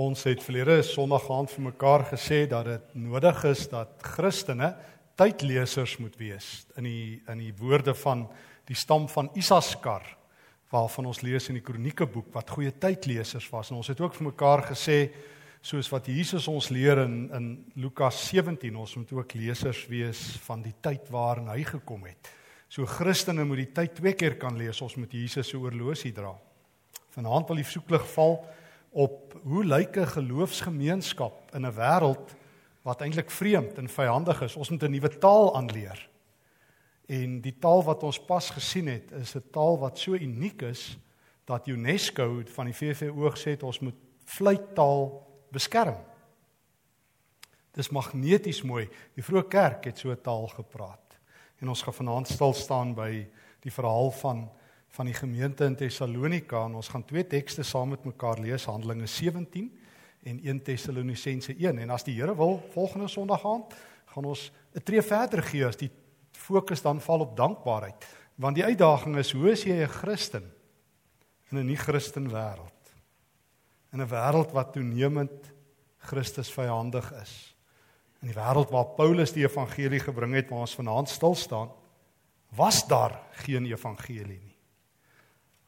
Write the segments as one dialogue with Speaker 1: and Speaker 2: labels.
Speaker 1: Ons het verlede Sondag aand vir mekaar gesê dat dit nodig is dat Christene tydlesers moet wees in die in die woorde van die stam van Isaskar waarvan ons lees in die Kronieke boek wat goeie tydlesers was en ons het ook vir mekaar gesê soos wat Jesus ons leer in in Lukas 17 ons moet ook lesers wees van die tyd waarin hy gekom het. So Christene moet die tyd twee keer kan lees. Ons moet Jesus se oorlosie dra. Vanaand wil die soeklig val op hoe lyk 'n geloofsgemeenskap in 'n wêreld wat eintlik vreemd en vyandig is. Ons moet 'n nuwe taal aanleer. En die taal wat ons pas gesien het, is 'n taal wat so uniek is dat UNESCO van die VVO gesê het ons moet vleittaal beskerm. Dis magneties mooi. Die vroeë kerk het so 'n taal gepraat. En ons gaan vanaand stil staan by die verhaal van van die gemeente in Tessalonika en ons gaan twee tekste saam met mekaar lees Handelinge 17 en 1 Tessalonisense 1 en as die Here wil volgende Sondag aand gaan ons 'n tree verder gee as die fokus dan val op dankbaarheid. Want die uitdaging is hoe is jy 'n Christen in 'n nie-Christen wêreld in 'n wêreld wat toenemend Christus vyandig is. In die wêreld waar Paulus die evangelie gebring het waar ons vanaand stil staan was daar geen evangelie nie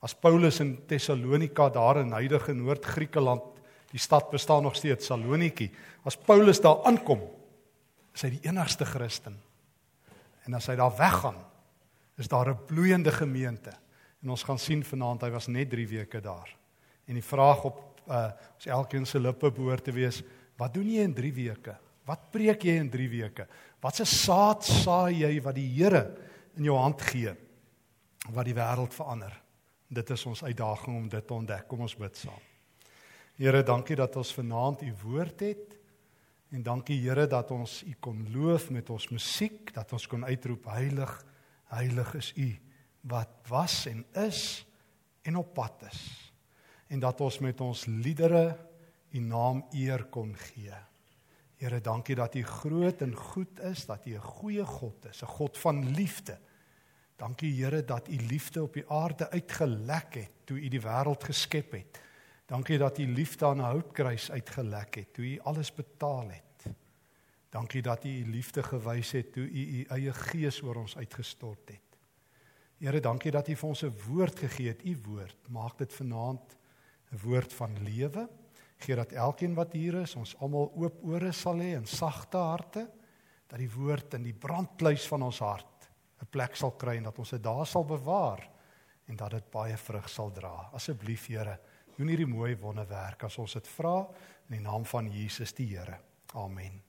Speaker 1: As Paulus in Tessalonika daar in huidige Noord-Griekeland, die stad bestaan nog steeds Saloniki. As Paulus daar aankom, is hy die enigste Christen. En as hy daar weggaan, is daar 'n bloeiende gemeente. En ons gaan sien vanaand hy was net 3 weke daar. En die vraag op uh ons elkeen se lippe behoort te wees, wat doen jy in 3 weke? Wat preek jy in 3 weke? Wat se saad saai jy wat die Here in jou hand gee wat die wêreld verander? Dit is ons uitdaging om dit te ontdek. Kom ons bid saam. Here, dankie dat ons vanaand u woord het. En dankie Here dat ons u kon loof met ons musiek, dat ons kon uitroep heilig, heilig is u wat was en is en op pad is. En dat ons met ons liedere u naam eer kon gee. Here, dankie dat u groot en goed is, dat u 'n goeie God is, 'n God van liefde. Dankie Here dat u liefde op die aarde uitgelek het toe u die wêreld geskep het. Dankie dat u liefde aan 'n houtkruis uitgelek het toe u alles betaal het. Dankie dat u u liefde gewys het toe u u eie gees oor ons uitgestort het. Here, dankie dat u vir ons 'n woord gegee het, u woord. Maak dit vanaand 'n woord van lewe. Gee dat elkeen wat hier is, ons almal oop ore sal hê en sagte harte dat die woord in die brandpluis van ons hart 'n plek sal kry en dat ons dit daar sal bewaar en dat dit baie vrug sal dra. Asseblief Here, doen hierdie mooi wonderwerk as ons dit vra in die naam van Jesus die Here. Amen.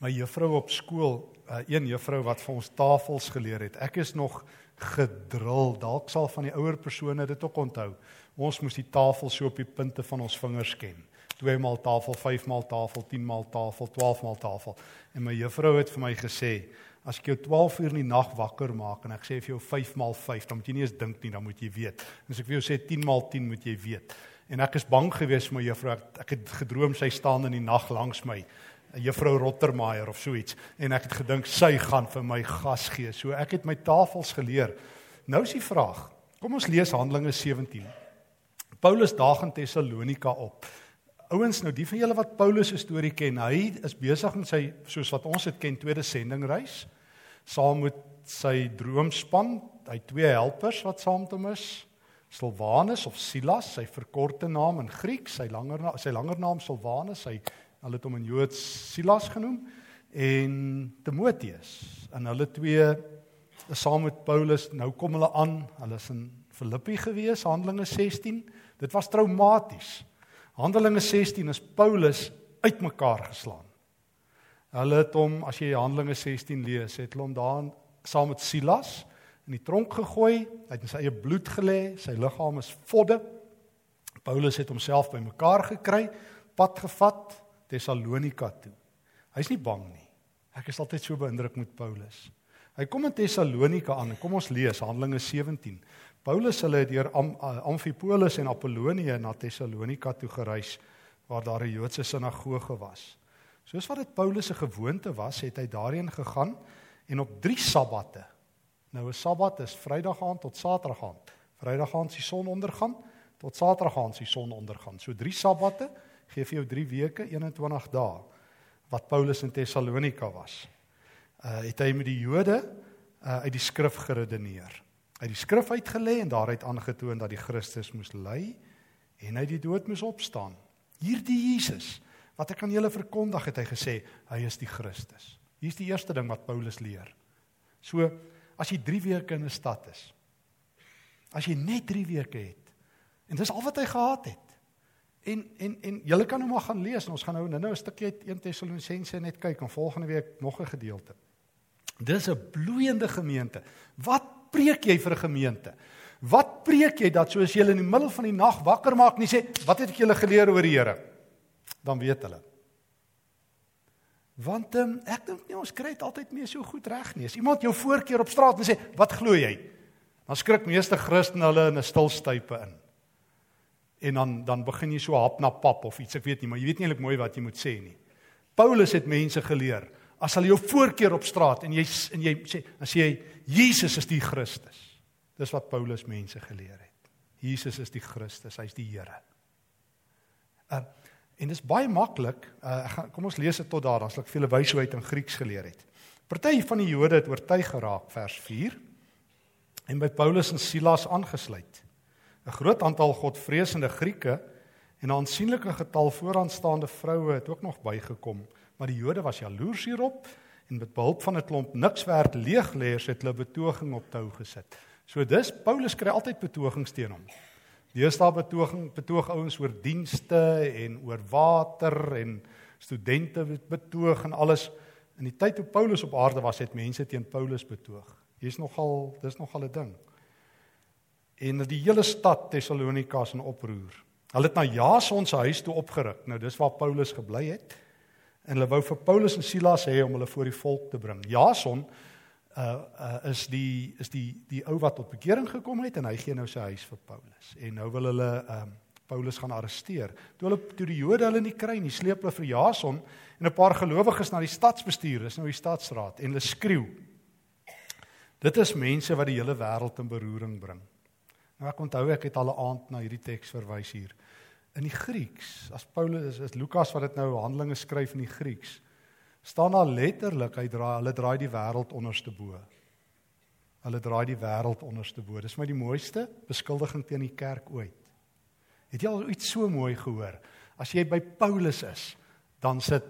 Speaker 1: My juffrou op skool, uh, een juffrou wat vir ons tafels geleer het. Ek is nog gedrul. Dalk sal van die ouer persone dit ook onthou. Ons moes die tafel so op die punte van ons vingers ken. 2 maal tafel, 5 maal tafel, 10 maal tafel, 12 maal tafel. En my juffrou het vir my gesê, as ek jou 12 uur in die nag wakker maak en ek sê vir jou 5 maal 5, dan moet jy nie eens dink nie, dan moet jy weet. En as ek vir jou sê 10 maal 10, moet jy weet. En ek is bang geweest vir my juffrou. Ek het gedroom sy staan in die nag langs my, juffrou Rottermeier of so iets, en ek het gedink sy gaan vir my gas gee. So ek het my tafels geleer. Nou is die vraag. Kom ons lees Handelinge 17. Paulus daag in Tessalonika op. Ouens, nou die van julle wat Paulus se storie ken, hy is besig met sy soos wat ons dit ken, tweede sendingreis saam met sy droomspan, hy twee helpers wat saam met hom is. Silwanus of Silas, sy verkorte naam in Grieks, sy langer sy langer naam Silwanus, hy hulle het hom in Joods Silas genoem en Timoteus. En hulle twee saam met Paulus, nou kom hulle aan, hulle is in Filippi gewees, Handelinge 16. Dit was traumaties. Handelinge 16 is Paulus uitmekaar geslaan. Hulle het hom, as jy Handelinge 16 lees, het hulle hom daar saam met Silas in die tronk gegooi, hy het in sy eie bloed gelê, sy liggaam is vodde. Paulus het homself bymekaar gekry, pad gevat Tessalonika toe. Hy's nie bang nie. Ek is altyd so beïndruk met Paulus. Hy kom in Tessalonika aan. Kom ons lees Handelinge 17. Paulus hulle het deur Am Amfipolis en Apollonie na Tessalonika toe gereis waar daar 'n Joodse sinagoge was. Soos wat dit Paulus se gewoonte was, het hy daarheen gegaan en op 3 sabbate. Nou 'n sabbat is Vrydag aand tot Saterdag aand. Vrydag aand die son ondergaan tot Saterdag aan as die son ondergaan. So 3 sabbate gee vir jou 3 weke, 21 dae wat Paulus in Tessalonika was. Uh het hy met die Jode uh uit die skrif geredeneer. Uit die skrif uitgelê en daaruit aangetoon dat die Christus moes ly en hy die dood moes opstaan. Hierdie Jesus wat ek aan julle verkondig het, hy gesê, hy is die Christus. Hier's die eerste ding wat Paulus leer. So as jy 3 weke in 'n stad is, as jy net 3 weke het en dis al wat hy gehad het. En en en julle kan nou maar gaan lees en ons gaan nou nou 'n stukkie uit 1 Tessalonisense net kyk en volgende week nog 'n gedeelte. Dis 'n bloeiende gemeente. Wat preek jy vir 'n gemeente? Wat preek jy dat soos jy in die middel van die nag wakker maak en sê, "Wat het ek julle geleer oor die Here?" Dan weet hulle. Want um, ek dink nie ons kry dit altyd mee so goed reg nie. As iemand jou voorkeur op straat en sê, "Wat glo jy?" Dan skrik meeste Christene hulle in 'n stilstype in. En dan dan begin jy so hap na pap of iets, ek weet nie, maar jy weet nie eintlik mooi wat jy moet sê nie. Paulus het mense geleer, as hulle jou voorkeur op straat en jy en jy sê, dan sê jy Jesus is die Christus. Dis wat Paulus mense geleer het. Jesus is die Christus, hy's die Here. Uh En dit is baie maklik. Uh, ek gaan kom ons lees dit tot daar, dan sal ek vir julle wys hoe hy dit in Grieks geleer het. Party van die Jode het oortuig geraak vers 4 en by Paulus en Silas aangesluit. 'n Groot aantal godvreesende Grieke en 'n aansienlike getal vooraanstaande vroue het ook nog bygekom, maar die Jode was jaloers hierop en met behulp van 'n klomp niks werd leegleers het hulle betoging op tou gesit. So dis Paulus kry altyd betogings teen hom. Deesdae betoging betoog ouens oor dienste en oor water en studente betoog en alles. In die tyd toe Paulus op aarde was, het mense teen Paulus betoog. Hier's nogal dis nogal 'n ding. En die hele stad Tessalonika is in oproer. Hulle het na Jason se huis toe opgeruk. Nou dis waar Paulus gebly het. En hulle wou vir Paulus en Silas hê om hulle voor die volk te bring. Jason uh uh is die is die die ou wat tot bekering gekom het en hy gee nou sy huis vir Paulus. En nou wil hulle um Paulus gaan arresteer. Toe hulle toe die Jode hulle nie kry nie, sleep hulle vir Jason en 'n paar gelowiges na die stadsbestuur, dis nou die stadsraad en hulle skreeu. Dit is mense wat die hele wêreld in beroering bring. Nou ek onthou ek het al 'n aand na hierdie teks verwys hier. In die Grieks, as Paulus is, is Lukas wat dit nou Handelinge skryf in die Grieks staan daar letterlik hy draai hulle draai die wêreld onderste bo. Hulle draai die wêreld onderste bo. Dis my die mooiste beskuldiging teen die kerk ooit. Het jy al iets so mooi gehoor? As jy by Paulus is, dan sit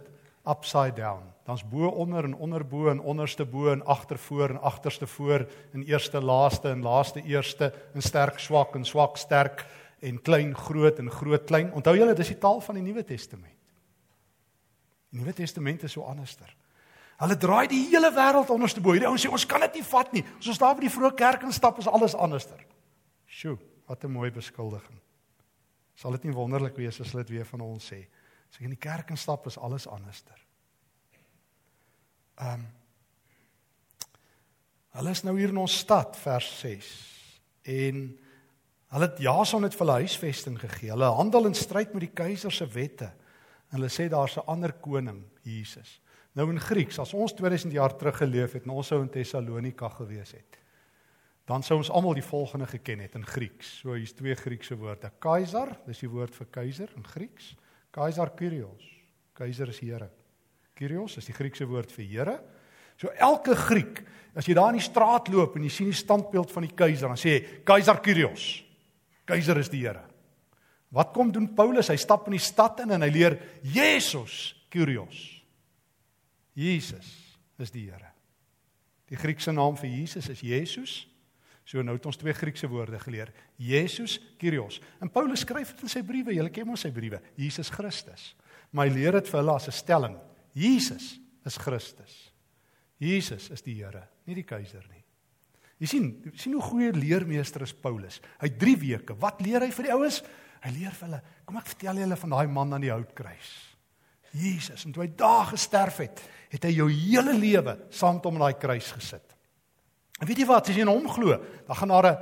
Speaker 1: upside down. Dan's bo onder en onder bo en onderste bo en agter voor en agterste voor en eerste laaste en laaste eerste en sterk swak en swak sterk en klein groot en groot klein. Onthou julle dis die taal van die Nuwe Testament. Die Nuwe Testament is so anderster. Hulle draai die hele wêreld onderste bo. Die ouens sê ons kan dit nie vat nie. As ons daar by die vroeë kerk instap is alles anderster. Sjoe, wat 'n mooi beskuldiging. Sal dit nie wonderlik wees as hulle dit weer van ons sê? As ek in die kerk instap is alles anderster. Ehm um, Hulle is nou hier in ons stad vers 6 en hulle het Jason het vir hulle huisvesting gegee. Hulle handel in stryd met die keiser se wette. En hulle sê daar's 'n ander koning, Jesus. Nou in Grieks, as ons 2000 jaar terug geleef het en ons sou in Tessalonika gewees het, dan sou ons almal die volgende geken het in Grieks. So hier's twee Griekse woorde. Kaiser, dis die woord vir keiser in Grieks. Kaiser Kyrios. Keiser is Here. Kyrios is die Griekse woord vir Here. So elke Griek, as jy daar in die straat loop en jy sien die standbeeld van die keiser, dan sê hy Kaiser Kyrios. Keiser is die Here. Wat kom doen Paulus? Hy stap in die stad in en hy leer Jesus Kyrios. Jesus is die Here. Die Griekse naam vir Jesus is Jesus. So nou het ons twee Griekse woorde geleer. Jesus Kyrios. En Paulus skryf dit in sy briewe. Julle ken mos sy briewe. Jesus Christus. Maar hy leer dit vir hulle as 'n stelling. Jesus is Christus. Jesus is die Here, nie die keiser nie. Jy sien, sien hoe goeie leermeester is Paulus. Hy 3 weke. Wat leer hy vir die ouens? Hy leer vir hulle, kom ek vertel julle van daai man aan die houtkruis. Jesus, en toe hy daar gesterf het, het hy jou hele lewe saam met hom in daai kruis gesit. En weet jy wat, as jy in hom glo, dan gaan daar 'n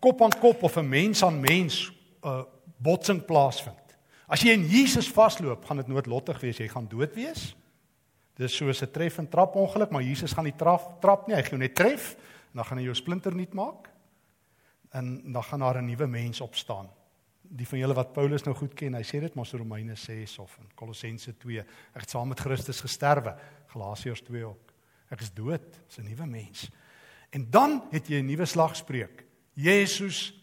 Speaker 1: kop aan kop of 'n mens aan mens uh, botsing plaasvind. As jy in Jesus vasloop, gaan dit noodlottig wees, jy gaan dood wees. Dis soos 'n tref en trap ongeluk, maar Jesus gaan nie trap trap nie, hy gaan jou net tref dan gaan hy jou splinter nuut maak. En dan gaan daar 'n nuwe mens opstaan die van julle wat Paulus nou goed ken, hy sê dit mos in Romeine 6 of in Kolossense 2. Ek het saam met Christus gesterwe. Galasiërs 2 ook. Ek is dood, is 'n nuwe mens. En dan het jy 'n nuwe slagspreuk. Jesus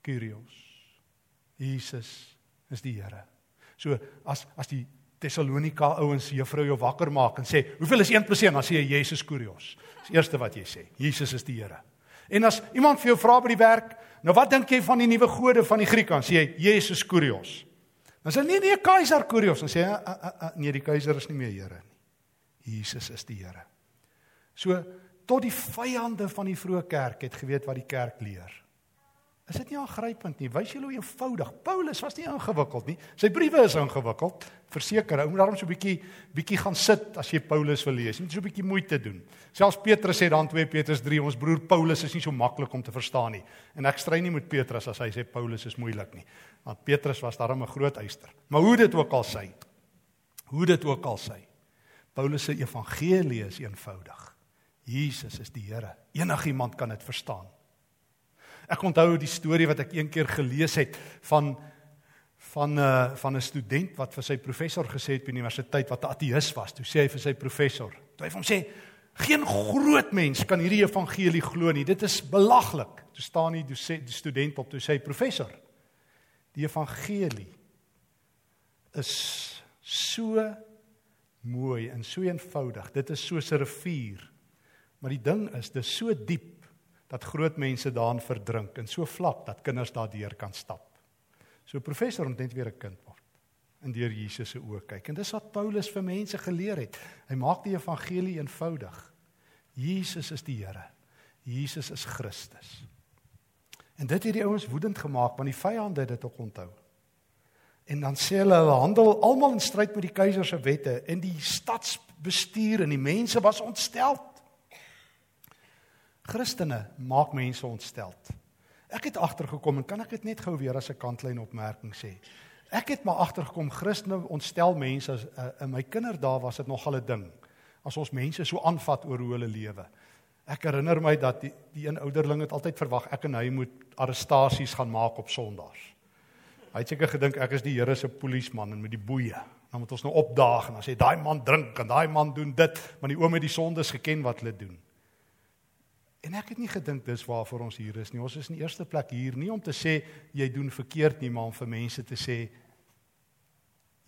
Speaker 1: Kyrios. Jesus is die Here. So as as die Tessalonika ouens juffrou jou wakker maak en sê, "Hoeveel is 1 + 1?" dan sê jy Jesus Kyrios. Dis die eerste wat jy sê. Jesus is die Here. En as iemand vir jou vra by die werk, nou wat dink jy van die nuwe gode van die Grieke? Dan sê jy Jesus Kurios. Dan sê nee nee keiser Kurios, dan sê hy nee die keiser is nie meer Here nie. Jesus is die Here. So tot die vyande van die vroeë kerk het geweet wat die kerk leer. Is dit nie aangrypend nie? Wys julle hoe eenvoudig. Paulus was nie ingewikkeld nie. Sy briewe is ingewikkeld. Verseker, ou moet daarom so 'n bietjie bietjie gaan sit as jy Paulus wil lees. Jy moet so 'n bietjie moeite doen. Selfs Petrus sê dan 2 Petrus 3, ons broer Paulus is nie so maklik om te verstaan nie. En ek stry nie met Petrus as hy sê Paulus is moeilik nie. Want Petrus was daarom 'n groot eyster. Maar hoe dit ook al sê, hoe dit ook al sê, Paulus se evangelie is eenvoudig. Jesus is die Here. Enigiemand kan dit verstaan. Ek onthou die storie wat ek een keer gelees het van van 'n uh, van 'n student wat vir sy professor gesê het by die universiteit wat 'n ateïs was. Toe sê hy vir sy professor, toe hy vir hom sê, "Geen groot mens kan hierdie evangelie glo nie. Dit is belaglik." Toe staan die, die student op toe sê, "Professor, die evangelie is so mooi en so eenvoudig. Dit is soos 'n rivier. Maar die ding is, dit is so diep dat groot mense daarin verdrink en so vlak dat kinders daardeur kan stap. So professor moet net weer 'n kind word en deur Jesus se oë kyk. En dis wat Paulus vir mense geleer het. Hy maak die evangelie eenvoudig. Jesus is die Here. Jesus is Christus. En dit het die ouens woedend gemaak want die vyande het dit ook onthou. En dan sê hulle hulle handel almal in stryd met die keiser se wette en die stadsbestuur en die mense was ontstel. Christene maak mense ontsteld. Ek het agtergekom en kan ek dit net gou weer as 'n kantlyn opmerking sê. Ek het maar agtergekom Christene ontstel mense as uh, in my kinderdae was dit nogal 'n ding. As ons mense so aanvat oor hoe hulle lewe. Ek herinner my dat die, die een ouderling het altyd verwag ek en hy moet arrestasies gaan maak op Sondae. Hy het seker gedink ek is die Here se polisieman en met die boeye. Dan moet ons nou opdaag en dan sê daai man drink en daai man doen dit, maar die oom het die sondes geken wat hulle doen. En ek het nie gedink dis waarvoor ons hier is nie. Ons is in die eerste plek hier nie om te sê jy doen verkeerd nie, maar om vir mense te sê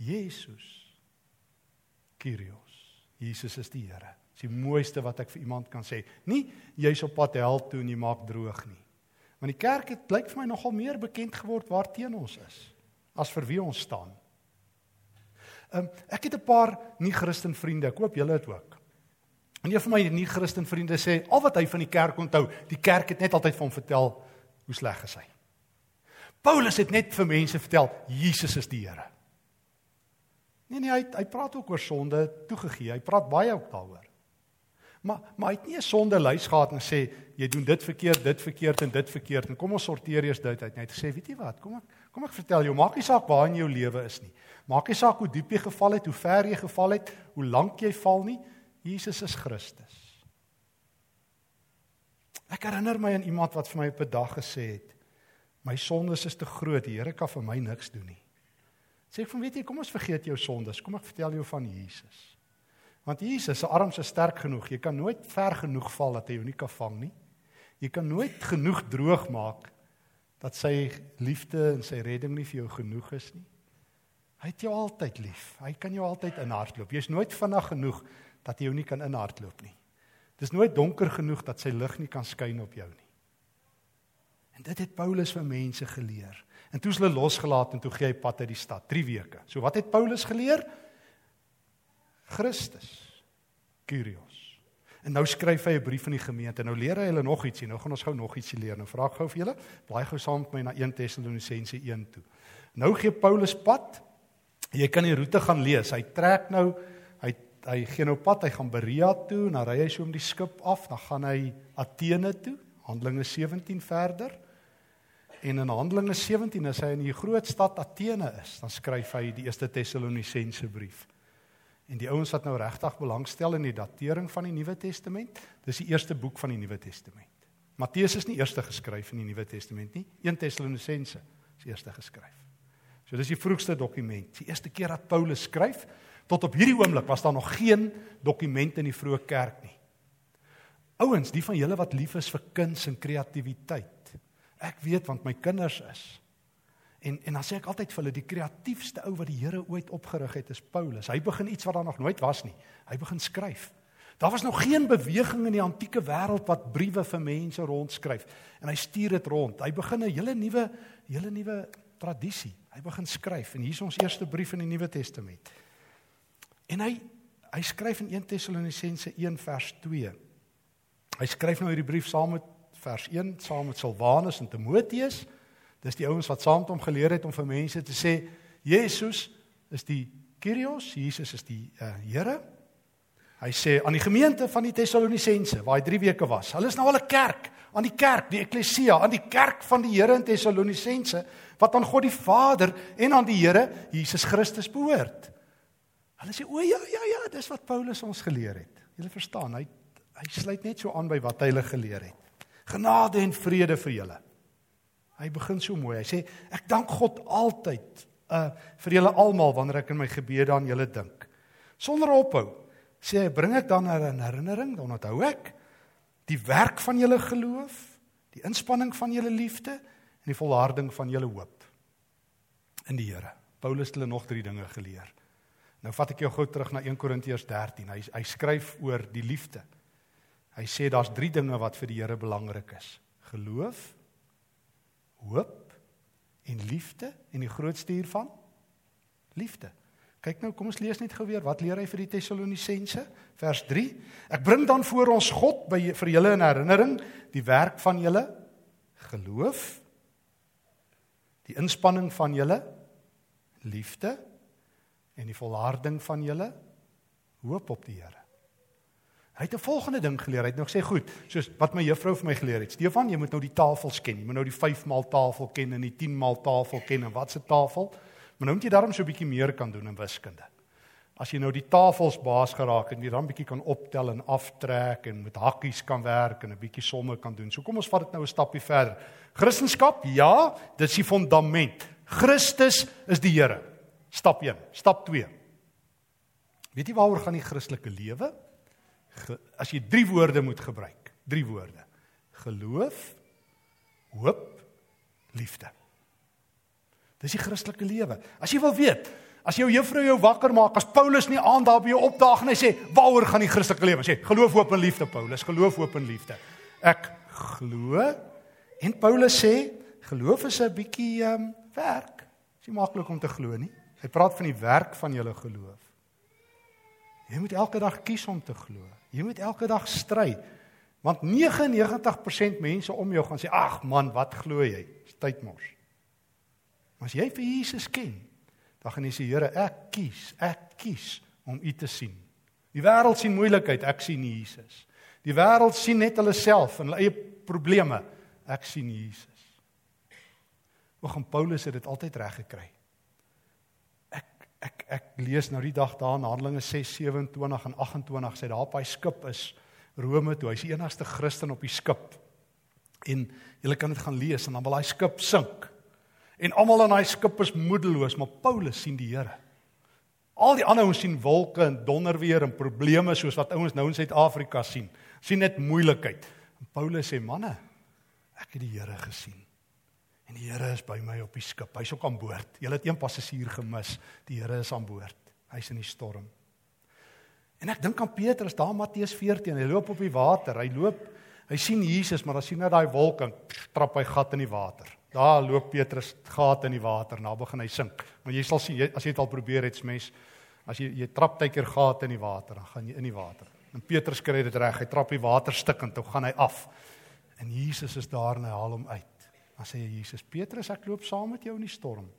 Speaker 1: Jesus Kyrios. Jesus is die Here. Dis die mooiste wat ek vir iemand kan sê. Nie jy's op pad hel toe en jy maak droog nie. Want die kerk het blyk vir my nogal meer bekend geword waar teen ons is as vir wie ons staan. Um, ek het 'n paar nie-Christen vriende. Ek hoop julle het ook. En een van my nie-Christen vriende sê al wat hy van die kerk onthou, die kerk het net altyd vir hom vertel hoe sleg is hy. Paulus het net vir mense vertel Jesus is die Here. Nee nee, hy hy praat ook oor sonde toegegee. Hy praat baie ook daaroor. Maar maar hy het nie 'n sonde lys gehad en sê jy doen dit verkeerd, dit verkeerd en dit verkeerd en kom ons sorteer eers dit uit. Hy het gesê, weet jy wat? Kom ek kom ek vertel jou, maak nie saak waar in jou lewe is nie. Maak nie saak hoe diep jy geval het, hoe ver jy geval het, hoe lank jy val nie. Jesus is Christus. Ek herinner my aan iemand wat vir my op 'n dag gesê het: "My sondes is te groot, die Here kan vir my niks doen nie." Sê ek van weet jy, kom ons vergeet jou sondes. Kom ek vertel jou van Jesus. Want Jesus se arms is sterk genoeg. Jy kan nooit ver genoeg val dat hy jou nie kan vang nie. Jy kan nooit genoeg droog maak dat sy liefde en sy redding nie vir jou genoeg is nie. Hy het jou altyd lief. Hy kan jou altyd inhardloop. Jy's nooit vinnig genoeg dat jy jou nie kan inhardloop nie. Dis nooit donker genoeg dat sy lig nie kan skyn op jou nie. En dit het Paulus vir mense geleer. En toe is hulle losgelaat en toe gee hy pad uit die stad, 3 weke. So wat het Paulus geleer? Christus. Kyrios. En nou skryf hy 'n brief aan die gemeente. Nou leer hy hulle nog ietsie. Nou gaan ons gou nog ietsie leer. Nou vra ek gou vir julle, blaai gou saam met my na 1 Tessalonisense 1 toe. Nou gee Paulus pad. Jy kan die roete gaan lees. Hy trek nou hy gee nou pad, hy gaan Berea toe, dan ry hy so om die skip af, dan gaan hy Athene toe, Handelinge 17 verder. En in Handelinge 17 as hy in die groot stad Athene is, dan skryf hy die eerste Tessalonisense brief. En die ouens wat nou regtig belangstel in die datering van die Nuwe Testament, dis die eerste boek van die Nuwe Testament. Matteus is nie eerste geskryf in die Nuwe Testament nie, 1 Tessalonisense is is eerste geskryf. So dis die vroegste dokument. Die eerste keer dat Paulus skryf, tot op hierdie oomblik was daar nog geen dokument in die vroeë kerk nie. Ouens, die van julle wat lief is vir kuns en kreatiwiteit. Ek weet want my kinders is. En en dan sê ek altyd vir hulle die kreatiefste ou wat die Here ooit opgerig het is Paulus. Hy begin iets wat daar nog nooit was nie. Hy begin skryf. Daar was nog geen beweging in die antieke wêreld wat briewe vir mense rondskryf en hy stuur dit rond. Hy begin 'n hele nuwe hele nuwe tradisie. Hy begin skryf en hier is ons eerste brief in die Nuwe Testament. En hy hy skryf in 1 Tessalonisense 1 vers 2. Hy skryf nou hierdie brief saam met vers 1 saam met Silwanus en Timoteus. Dis die ouens wat saam met hom geleer het om vir mense te sê Jesus is die Kyrios, Jesus is die uh, Here. Hy sê aan die gemeente van die Tessalonisense waar hy 3 weke was. Hulle is nou al 'n kerk, aan die kerk, die eklesia, aan die kerk van die Here in Tessalonisense wat aan God die Vader en aan die Here Jesus Christus behoort. Hulle sê o ja ja ja, dis wat Paulus ons geleer het. Jy verstaan, hy hy sluit net so aan by wat hy hulle geleer het. Genade en vrede vir julle. Hy begin so mooi. Hy sê ek dank God altyd uh vir julle almal wanneer ek in my gebede aan julle dink. Sonder ophou sê hy bring ek dan 'n herinnering, dan onthou ek die werk van julle geloof, die inspanning van julle liefde en die volharding van julle hoop in die Here. Paulus het hulle nog drie dinge geleer. Nou vat ek jou gou terug na 1 Korintiërs 13. Hy hy skryf oor die liefde. Hy sê daar's drie dinge wat vir die Here belangrik is: geloof, hoop en liefde. En die grootste hiervan? Liefde. Kyk nou, kom ons lees net gou weer. Wat leer hy vir die Tessalonisense? Vers 3. Ek bring dan voor ons God by vir julle in herinnering die werk van julle. Geloof, die inspanning van julle. Liefde en die volharding van julle hoop op die Here. Hy het 'n volgende ding geleer. Hy het nog sê goed, soos wat my juffrou vir my geleer het. Stefan, jy moet nou die tafels ken. Jy moet nou die 5 maal tafel ken en die 10 maal tafel ken en wat se tafel? Maar nou moet jy daarom so 'n bietjie meer kan doen in wiskunde. As jy nou die tafels baas geraak het jy dan bietjie kan optel en aftrek en met hakkies kan werk en 'n bietjie somme kan doen. So kom ons vat dit nou 'n stappie verder. Christendom, ja, dit is die fondament. Christus is die Here. Stap 1, stap 2. Weet jy waaroor gaan die Christelike lewe? As jy drie woorde moet gebruik, drie woorde. Geloof, hoop, liefde. Dis die Christelike lewe. As jy wil weet, as jou juffrou jou wakker maak, as Paulus nie aan daar by jou opdaag en hy sê, "Waaroor gaan die Christelike lewe?" sê, "Geloof, hoop en liefde, Paulus. Geloof, hoop en liefde." Ek glo en Paulus sê, geloof is 'n bietjie ehm um, werk. Dis nie maklik om te glo nie. Hy praat van die werk van julle geloof. Jy moet elke dag kies om te glo. Jy moet elke dag stry. Want 99% mense om jou gaan sê, "Ag man, wat glo jy?" Dis tydmors. Maar as jy vir Jesus ken, dan gaan jy sê Here, ek kies, ek kies om U te sien. Die wêreld sien moeilikheid, ek sien Jesus. Die wêreld sien net hulle self en hulle eie probleme, ek sien Jesus. Oom Paulus het dit altyd reg gekry. Ek ek lees nou die dag daar in Handelinge 6:27 en 28 sê daar op hy skip is Rome toe. Hy's die enigste Christen op die skip. En jy kan dit gaan lees en dan wil hy skip sink. En almal in daai skip is moedeloos, maar Paulus sien die Here. Al die ander ouens sien wolke en donderweer en probleme soos wat ouens nou in Suid-Afrika sien. Sien net moeilikheid. En Paulus sê: "Manne, ek het die Here gesien. En die Here is by my op die skip. Hy's ook aan boord. Julle het een passasier gemis. Die Here is aan boord. Hy's in die storm." En ek dink aan Petrus daar in Matteus 14. Hy loop op die water. Hy loop, hy sien Jesus, maar sien hy daai wolk en trap hy gat in die water. Daar loop Petrus gate in die water, nou begin hy sink. Maar jy sal sien as jy dit al probeer het, mens, as jy jy trap tydker gate in die water, dan gaan jy in die water. En Petrus kry dit reg. Hy trap die water stikkend, toe gaan hy af. En Jesus is daar en hy haal hom uit. Dan sê Jesus: "Petrus, ek loop saam met jou in die storm.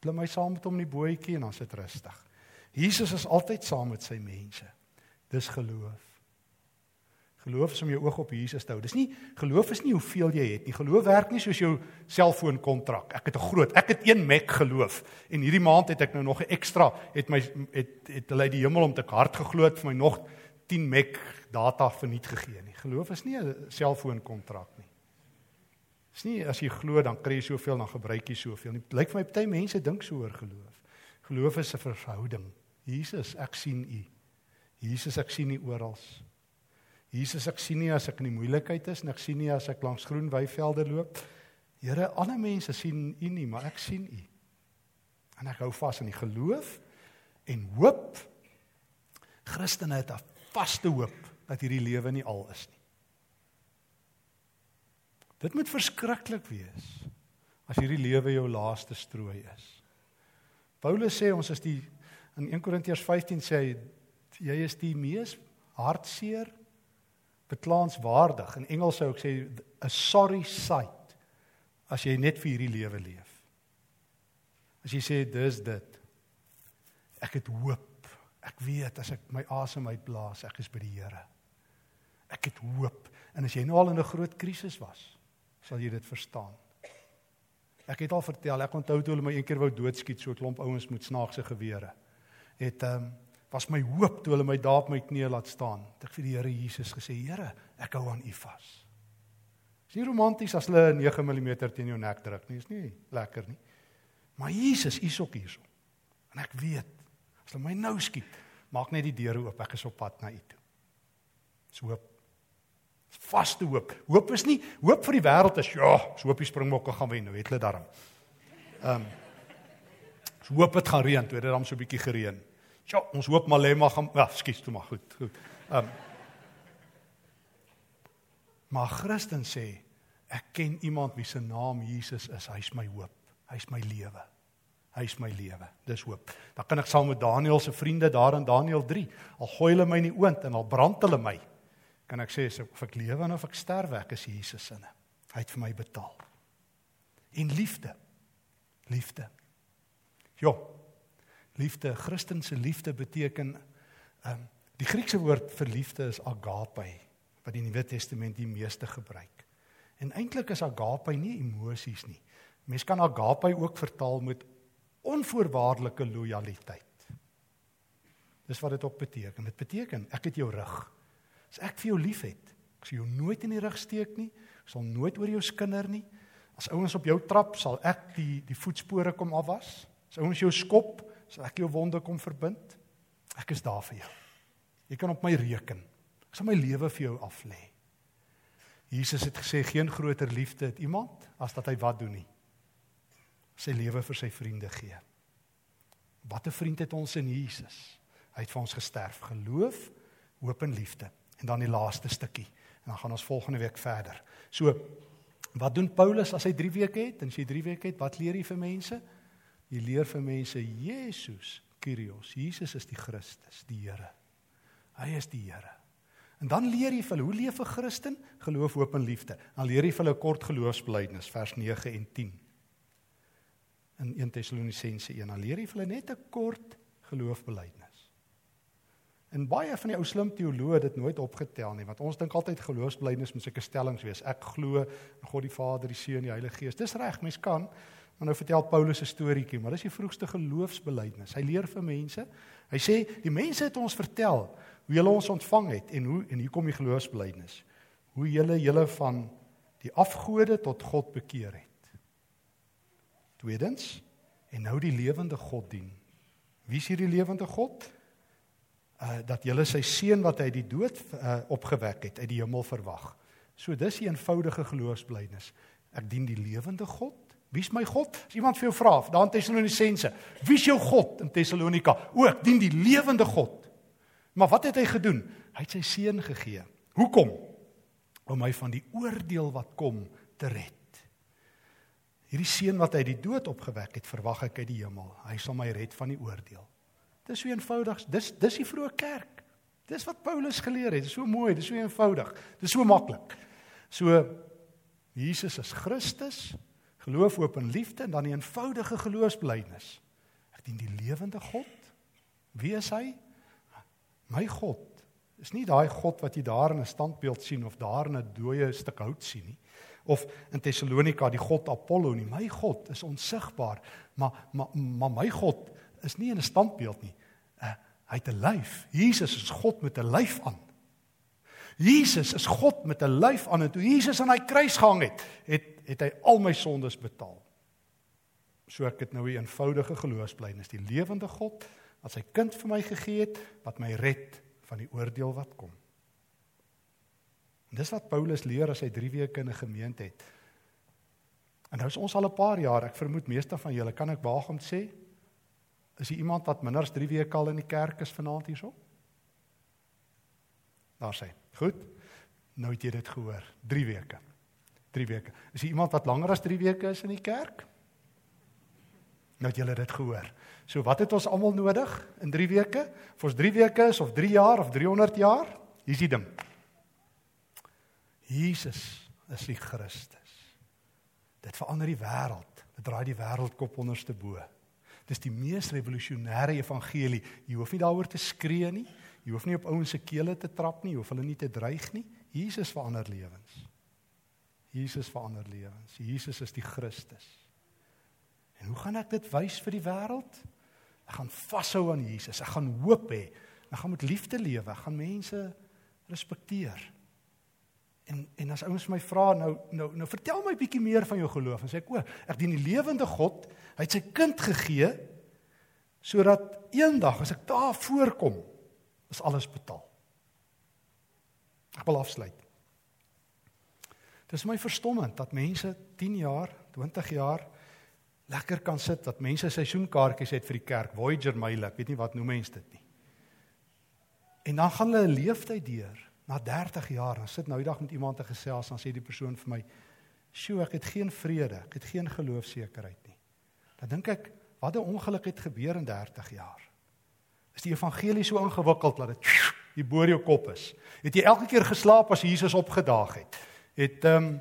Speaker 1: Klim hy saam met hom in die bootjie en dan sit rustig." Jesus is altyd saam met sy mense. Dis geloof. Geloof is om jou oog op Jesus te hou. Dis nie geloof is nie hoeveel jy het nie. Geloof werk nie soos jou selfoonkontrak. Ek het 'n groot, ek het 1 meg geloof en hierdie maand het ek nou nog 'n ekstra het my het het hulle uit die hemel om te hard gegloot vir my nog 10 meg data verniet gegee nie. Geloof is nie 'n selfoonkontrak nie. Dis nie as jy glo dan kry jy soveel dan gebruik jy soveel nie. Lyk vir my party mense dink so oor geloof. Geloof is 'n verhouding. Jesus, ek sien U. Jesus, ek sien U oral. Jesus, ek sien nie as ek in die moeilikheid is en ek sien nie as ek langs groen weivelde loop. Here, ander mense sien U nie, maar ek sien U. En ek hou vas aan die geloof en hoop. Christene het 'n vaste hoop dat hierdie lewe nie al is nie. Dit moet verskriklik wees as hierdie lewe jou laaste strooi is. Paulus sê ons is die in 1 Korintiërs 15 sê hy jy is die mees hartseer beklaanswaardig. In Engels sou ek sê a sorry sight as jy net vir hierdie lewe leef. As jy sê dis dit. Ek het hoop. Ek weet as ek my asem uitblaas, ek is by die Here. Ek het hoop. En as jy nou al in 'n groot krisis was, sal jy dit verstaan. Ek het al vertel, ek onthou toe hulle my een keer wou doodskiet, so 'n klomp ouens met snaakse gewere. Het ehm um, was my hoop toe hulle my daar op my knieë laat staan. Het ek vir die Here Jesus gesê, Here, ek hou aan U vas. Dis nie romanties as hulle 'n 9 mm teen jou nek druk nie, is nie lekker nie. Maar Jesus, U is ook hierso. En ek weet, as hulle my nou skiet, maak net die deure oop, ek is op pad na U toe. Dis hoop vaste hoop. Hoop is nie hoop vir die wêreld is ja, so hoop die springbokke gaan wen, nou weet hulle daarom. Ehm um, so hoop dit gaan reën, toe dit dan so 'n bietjie gereën. Ja, ons hoop Malema gaan ja, skus toe maar goed, goed. Ehm um, Maar Christen sê ek ken iemand wie se naam Jesus is. Hy's my hoop. Hy's my lewe. Hy's my lewe. Dis hoop. Dan kan ek saam met Daniël se vriende daar in Daniël 3 al gooi hulle my in die oond en al brand hulle my kan ek sê of ek lewe of ek sterwe, ek is Jesus se. Hy het vir my betaal. En liefde. Liefde. Ja. Liefde, Christense liefde beteken ehm um, die Griekse woord vir liefde is agape wat die Nuwe Testament die meeste gebruik. En eintlik is agape nie emosies nie. Mens kan agape ook vertaal met onvoorwaardelike lojaliteit. Dis wat dit ook beteken. Dit beteken ek het jou rug. As ek vir jou liefhet, ek sal jou nooit in die rug steek nie. Ek sal nooit oor jou skinder nie. As ouens op jou trap, sal ek die die voetspore kom afwas. As ouens jou skop, sal ek jou wonde kom verbind. Ek is daar vir jou. Jy kan op my reken. Ek sal my lewe vir jou aflê. Jesus het gesê geen groter liefde het iemand as dat hy wat doen nie. Sy lewe vir sy vriende gee. Wat 'n vriend het ons in Jesus. Hy het vir ons gesterf, geloof, hoop en liefde en dan die laaste stukkie en dan gaan ons volgende week verder. So wat doen Paulus as hy 3 weke het? En as jy 3 weke het, wat leer hy vir mense? Jy leer vir mense Jesus Kyrios. Jesus is die Christus, die Here. Hy is die Here. En dan leer jy vir hulle hoe leef 'n Christen? Geloof, hoop en liefde. Dan leer jy vir hulle kort geloofsbelijdenis vers 9 en 10. In 1 Tessalonisense 1 dan leer jy vir hulle net 'n kort geloofsbelijdenis. En baie van die ou slim teoloë het dit nooit opgetel nie, want ons dink altyd geloofsblydenis moet seker stellings wees. Ek glo in God die Vader, die Seun die Heilige Gees. Dis reg, mens kan. Maar nou vertel Paulus 'n storieetjie, maar dis die vroegste geloofsbelydenis. Hy leer vir mense. Hy sê die mense het ons vertel hoe hulle ons ontvang het en hoe en hier kom die geloofsbelydenis. Hoe julle julle van die afgode tot God bekeer het. Tweedens, en nou die lewende God dien. Wie is hierdie lewende God? Uh dat julle sy seun wat hy die dood uh, opgewek het uit die hemel verwag. So dis 'n eenvoudige geloofsblydenis. Ek dien die lewende God. Wie's my God? As iemand vir jou vra, daar in Tessalonisense, wie's jou God in Tessalonika? O, ek dien die lewende God. Maar wat het hy gedoen? Hy het sy seun gegee. Hoekom? Om my van die oordeel wat kom te red. Hierdie seun wat hy die dood opgewek het, verwag ek uit die hemel. Hy sal my red van die oordeel. Dis so eenvoudig. Dis dis die vroeë kerk. Dis wat Paulus geleer het. Dis so mooi, dis so eenvoudig. Dis so maklik. So Jesus is Christus, geloof, hoop en liefde en dan die eenvoudige geloofsbelijdenis. Ek dien die lewende God. Wie is hy? My God. Is nie daai God wat jy daar in 'n standbeeld sien of daar in 'n dooie stuk hout sien nie of in Tessalonika die god Apollo nie. My God is onsigbaar, maar maar maar my God is nie in 'n standbeeld nie. Uh, hy het 'n lyf. Jesus is God met 'n lyf aan. Jesus is God met 'n lyf aan en toe Jesus aan hy kruis gehang het, het het hy al my sondes betaal. So ek het nou 'n eenvoudige geloofsblydenis, die lewende God wat sy kind vir my gegee het wat my red van die oordeel wat kom. En dis wat Paulus leer as hy 3 weke in 'n gemeente het. En nou is ons al 'n paar jaar, ek vermoed meeste van julle kan ek waag om te sê, is jy iemand wat minder as 3 weke al in die kerk is vanaand hierso? Daar sê. Goed. Nou het jy dit gehoor. 3 weke. 3 weke. Is jy iemand wat langer as 3 weke is in die kerk? Nou het julle dit gehoor. So wat het ons almal nodig in 3 weke? Of ons 3 weke is of 3 jaar of 300 jaar? Hier's die ding. Jesus is die Christus. Dit verander die wêreld. Dit draai die wêreldkop onderste bo. Dis die mees revolusionêre evangelie. Jy hoef nie daaroor te skree nie. Jy hoef nie op ouens se kele te trap nie, jy hoef hulle nie te dreig nie. Jesus verander lewens. Jesus verander lewens. Jesus is die Christus. En hoe gaan ek dit wys vir die wêreld? Ek gaan vashou aan Jesus. Ek gaan hoop hê. Ek gaan met liefde lewe. Ek gaan mense respekteer. En en as ouens my vra nou nou nou vertel my bietjie meer van jou geloof. En sê ek o, ek dien die lewende God. Hy het sy kind gegee sodat eendag as ek daar voorkom, is alles betaal. Ek wil afsluit. Dit is my verstommend dat mense 10 jaar, 20 jaar lekker kan sit dat mense seisoenkaartjies het vir die kerk, Voyager Mail, ek weet nie wat noem mense dit nie. En dan gaan hulle 'n leeftyd deur, na 30 jaar, dan sit nou die dag met iemand te gesels, dan sê die persoon vir my, "Sjoe, ek het geen vrede, ek het geen geloofsekerheid nie." Dan dink ek, wat 'n ongeluk het gebeur in 30 jaar. Is die evangelie so ingewikkeld dat dit hier bo jou kop is? Het jy elke keer geslaap as Jesus opgedaag het? Het ehm um,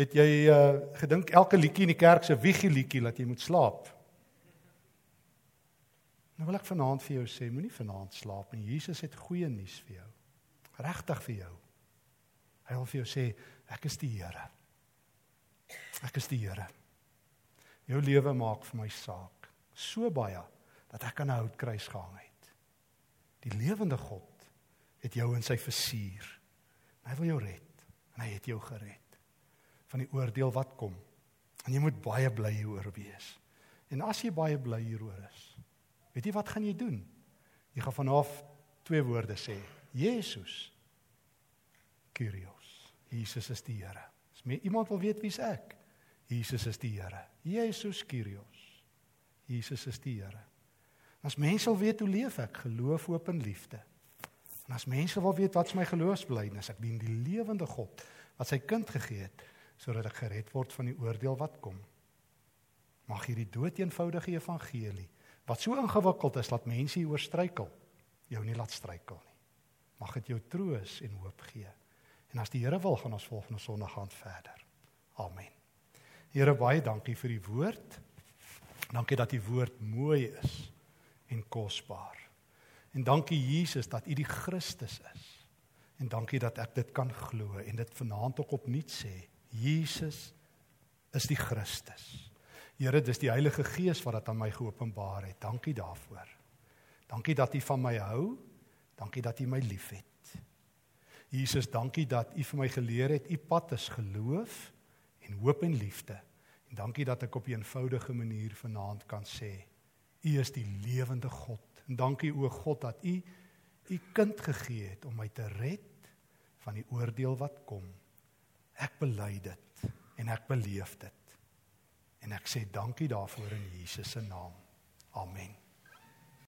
Speaker 1: Het jy uh gedink elke liedjie in die kerk se wiegie liedjie dat jy moet slaap? Nou wil ek vanaand vir jou sê, moenie vanaand slaap nie. Jesus het goeie nuus vir jou. Regtig vir jou. Hy wil vir jou sê, ek is die Here. Ek is die Here. Jou lewe maak vir my saak so baie dat ek aan 'n houtkruis gehang het. Die lewende God het jou in sy versuur. Hy wil jou red en hy het jou gered van die oordeel wat kom. En jy moet baie bly hieroor wees. En as jy baie bly hieroor is, weet jy wat gaan jy doen? Jy gaan vanaf twee woorde sê: Jesus Kyrios. Jesus is die Here. As my iemand wil weet wie's ek? Jesus is die Here. Jesus Kyrios. Jesus is die Here. As mense wil weet hoe leef ek, geloof, hoop en liefde. En as mense wil weet wat is my geloofsbelijdenis, ek dien die lewende God wat sy kind gegee het sodat ek gered word van die oordeel wat kom. Mag hierdie doeteenvoudige evangelie wat so ingewikkeld is dat mense hier oor struikel, jou nie laat struikel nie. Mag dit jou troos en hoop gee. En as die Here wil, gaan ons volgende Sondag gaan verder. Amen. Here baie dankie vir die woord. Dankie dat die woord mooi is en kosbaar. En dankie Jesus dat U die Christus is. En dankie dat ek dit kan glo en dit vanaand ook opnuut sê. Jesus is die Christus. Here, dis die Heilige Gees wat dit aan my geopenbaar het. Dankie daarvoor. Dankie dat U van my hou. Dankie dat U my liefhet. Jesus, dankie dat U vir my geleer het U pad is geloof en hoop en liefde. En dankie dat ek op 'n eenvoudige manier vanaand kan sê U is die lewende God. En dankie o God dat U U kind gegee het om my te red van die oordeel wat kom. Ek bely dit en ek beleef dit. En ek sê dankie daarvoor in Jesus se naam. Amen.